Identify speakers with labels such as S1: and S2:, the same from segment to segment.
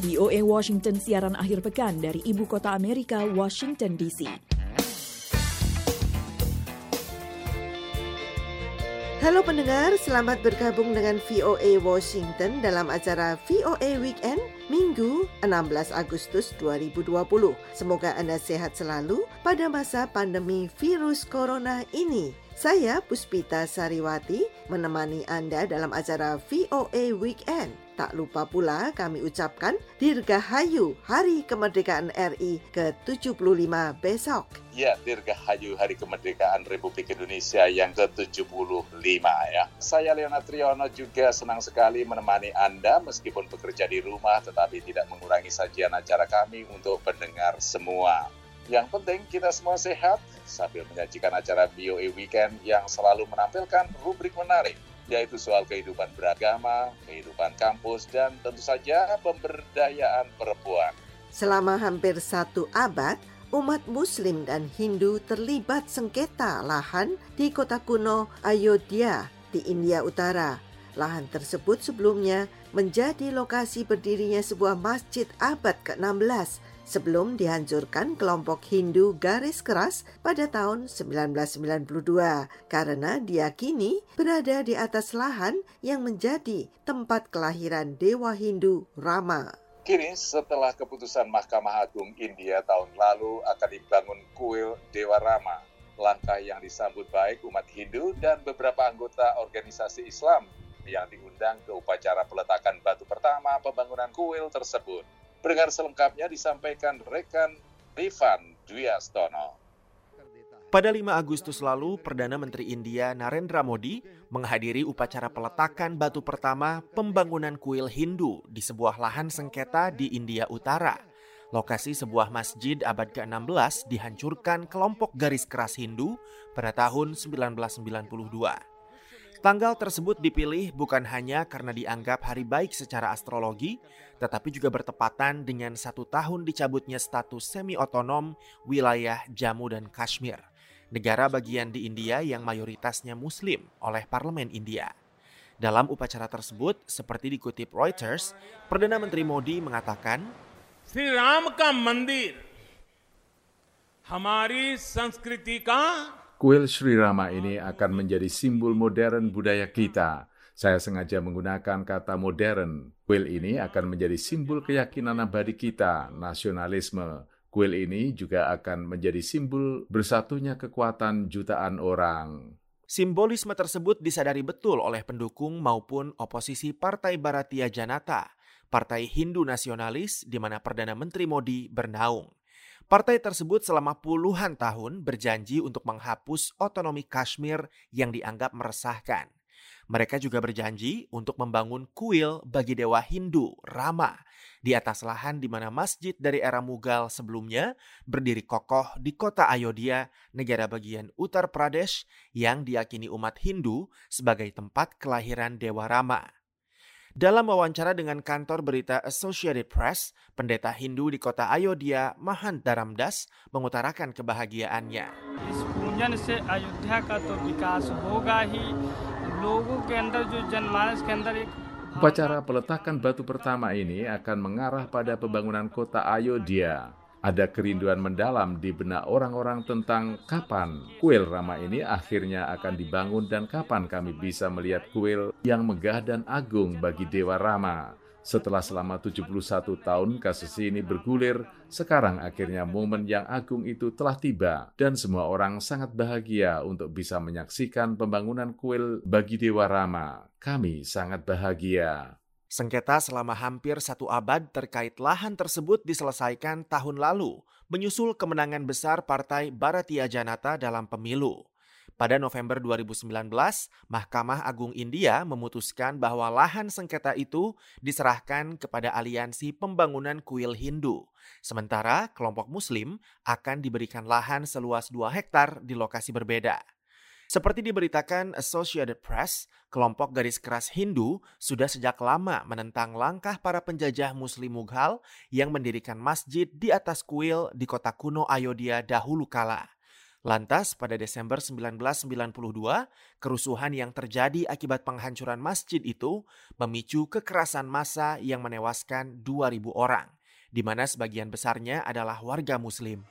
S1: VOA Washington siaran akhir pekan dari ibu kota Amerika, Washington DC.
S2: Halo pendengar, selamat bergabung dengan VOA Washington dalam acara VOA Weekend Minggu 16 Agustus 2020. Semoga Anda sehat selalu pada masa pandemi virus corona ini. Saya Puspita Sariwati menemani Anda dalam acara VOA Weekend. Tak lupa pula kami ucapkan Dirgahayu Hari Kemerdekaan RI ke-75 besok.
S3: Ya, Dirgahayu Hari Kemerdekaan Republik Indonesia yang ke-75 ya. Saya Leonard Triono juga senang sekali menemani Anda meskipun bekerja di rumah tetapi tidak mengurangi sajian acara kami untuk pendengar semua. Yang penting kita semua sehat sambil menyajikan acara BOE Weekend yang selalu menampilkan rubrik menarik yaitu soal kehidupan beragama, kehidupan kampus, dan tentu saja pemberdayaan perempuan.
S2: Selama hampir satu abad, umat Muslim dan Hindu terlibat sengketa lahan di kota kuno Ayodhya di India Utara. Lahan tersebut sebelumnya menjadi lokasi berdirinya sebuah masjid abad ke-16 sebelum dihancurkan kelompok Hindu garis keras pada tahun 1992 karena diyakini berada di atas lahan yang menjadi tempat kelahiran dewa Hindu Rama.
S3: Kini setelah keputusan Mahkamah Agung India tahun lalu akan dibangun kuil Dewa Rama, langkah yang disambut baik umat Hindu dan beberapa anggota organisasi Islam yang diundang ke upacara peletakan batu pertama pembangunan kuil tersebut. Pendengar selengkapnya disampaikan rekan Rifan Dwiastono.
S4: Pada 5 Agustus lalu, Perdana Menteri India Narendra Modi menghadiri upacara peletakan batu pertama pembangunan kuil Hindu di sebuah lahan sengketa di India Utara. Lokasi sebuah masjid abad ke-16 dihancurkan kelompok garis keras Hindu pada tahun 1992. Tanggal tersebut dipilih bukan hanya karena dianggap hari baik secara astrologi, tetapi juga bertepatan dengan satu tahun dicabutnya status semi-otonom wilayah Jammu dan Kashmir, negara bagian di India yang mayoritasnya Muslim oleh Parlemen India. Dalam upacara tersebut, seperti dikutip Reuters, Perdana Menteri Modi mengatakan,
S5: Sri Ramka mandir, hamari Sanskritika."
S6: Kuil Sri Rama ini akan menjadi simbol modern budaya kita. Saya sengaja menggunakan kata modern. Kuil ini akan menjadi simbol keyakinan abadi kita, nasionalisme. Kuil ini juga akan menjadi simbol bersatunya kekuatan jutaan orang.
S4: Simbolisme tersebut disadari betul oleh pendukung maupun oposisi Partai Bharatiya Janata, partai Hindu nasionalis di mana Perdana Menteri Modi bernaung. Partai tersebut selama puluhan tahun berjanji untuk menghapus otonomi Kashmir yang dianggap meresahkan. Mereka juga berjanji untuk membangun kuil bagi dewa Hindu, Rama, di atas lahan di mana masjid dari era Mughal sebelumnya berdiri kokoh di kota Ayodhya, negara bagian Uttar Pradesh yang diyakini umat Hindu sebagai tempat kelahiran Dewa Rama. Dalam wawancara dengan kantor berita Associated Press, pendeta Hindu di kota Ayodhya, Mahant Daramdas, mengutarakan kebahagiaannya.
S6: Upacara peletakan batu pertama ini akan mengarah pada pembangunan kota Ayodhya ada kerinduan mendalam di benak orang-orang tentang kapan kuil Rama ini akhirnya akan dibangun dan kapan kami bisa melihat kuil yang megah dan agung bagi Dewa Rama. Setelah selama 71 tahun kasus ini bergulir, sekarang akhirnya momen yang agung itu telah tiba dan semua orang sangat bahagia untuk bisa menyaksikan pembangunan kuil bagi Dewa Rama. Kami sangat bahagia.
S4: Sengketa selama hampir satu abad terkait lahan tersebut diselesaikan tahun lalu, menyusul kemenangan besar Partai Bharatiya Janata dalam pemilu. Pada November 2019, Mahkamah Agung India memutuskan bahwa lahan sengketa itu diserahkan kepada Aliansi Pembangunan Kuil Hindu. Sementara kelompok Muslim akan diberikan lahan seluas 2 hektar di lokasi berbeda. Seperti diberitakan Associated Press, kelompok garis keras Hindu sudah sejak lama menentang langkah para penjajah Muslim Mughal yang mendirikan masjid di atas kuil di kota kuno Ayodhya dahulu kala. Lantas pada Desember 1992, kerusuhan yang terjadi akibat penghancuran masjid itu memicu kekerasan massa yang menewaskan 2000 orang, di mana sebagian besarnya adalah warga muslim.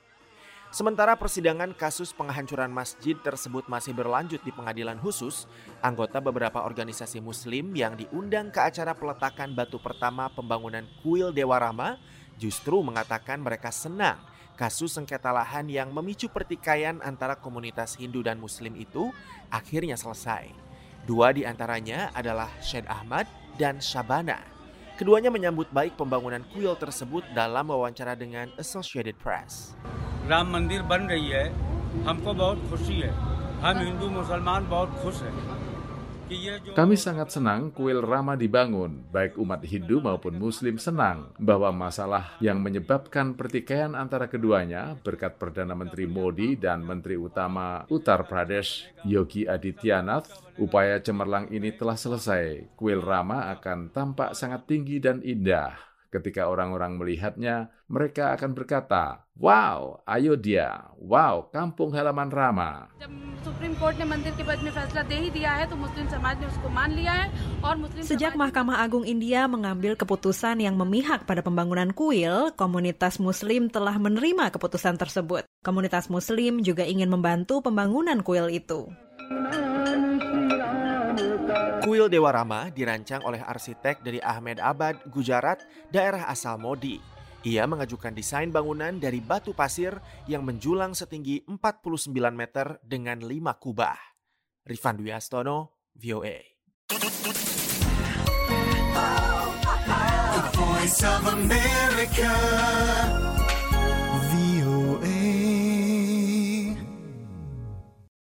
S4: Sementara persidangan kasus penghancuran masjid tersebut masih berlanjut di pengadilan khusus, anggota beberapa organisasi muslim yang diundang ke acara peletakan batu pertama pembangunan kuil Dewa Rama justru mengatakan mereka senang kasus sengketa lahan yang memicu pertikaian antara komunitas Hindu dan Muslim itu akhirnya selesai. Dua di antaranya adalah Syed Ahmad dan Shabana. Keduanya menyambut baik pembangunan kuil tersebut dalam wawancara dengan Associated Press.
S7: Ram Mandir ban rahi hai, humko bahut khushi hai. Hum Hindu Musalman bahut khush hai.
S6: Kami sangat senang kuil Rama dibangun, baik umat Hindu maupun Muslim senang bahwa masalah yang menyebabkan pertikaian antara keduanya berkat Perdana Menteri Modi dan Menteri Utama Uttar Pradesh Yogi Adityanath, upaya cemerlang ini telah selesai. Kuil Rama akan tampak sangat tinggi dan indah. Ketika orang-orang melihatnya, mereka akan berkata, Wow, Ayodhya, wow, kampung halaman Rama.
S8: Sejak Mahkamah Agung India mengambil keputusan yang memihak pada pembangunan kuil, komunitas muslim telah menerima keputusan tersebut. Komunitas muslim juga ingin membantu pembangunan kuil itu.
S4: Kuil Dewa Rama dirancang oleh arsitek dari Ahmed Abad, Gujarat, daerah asal Modi. Ia mengajukan desain bangunan dari batu pasir yang menjulang setinggi 49 meter dengan 5 kubah. Rifan Dwi Astono, VOA. The Voice of America.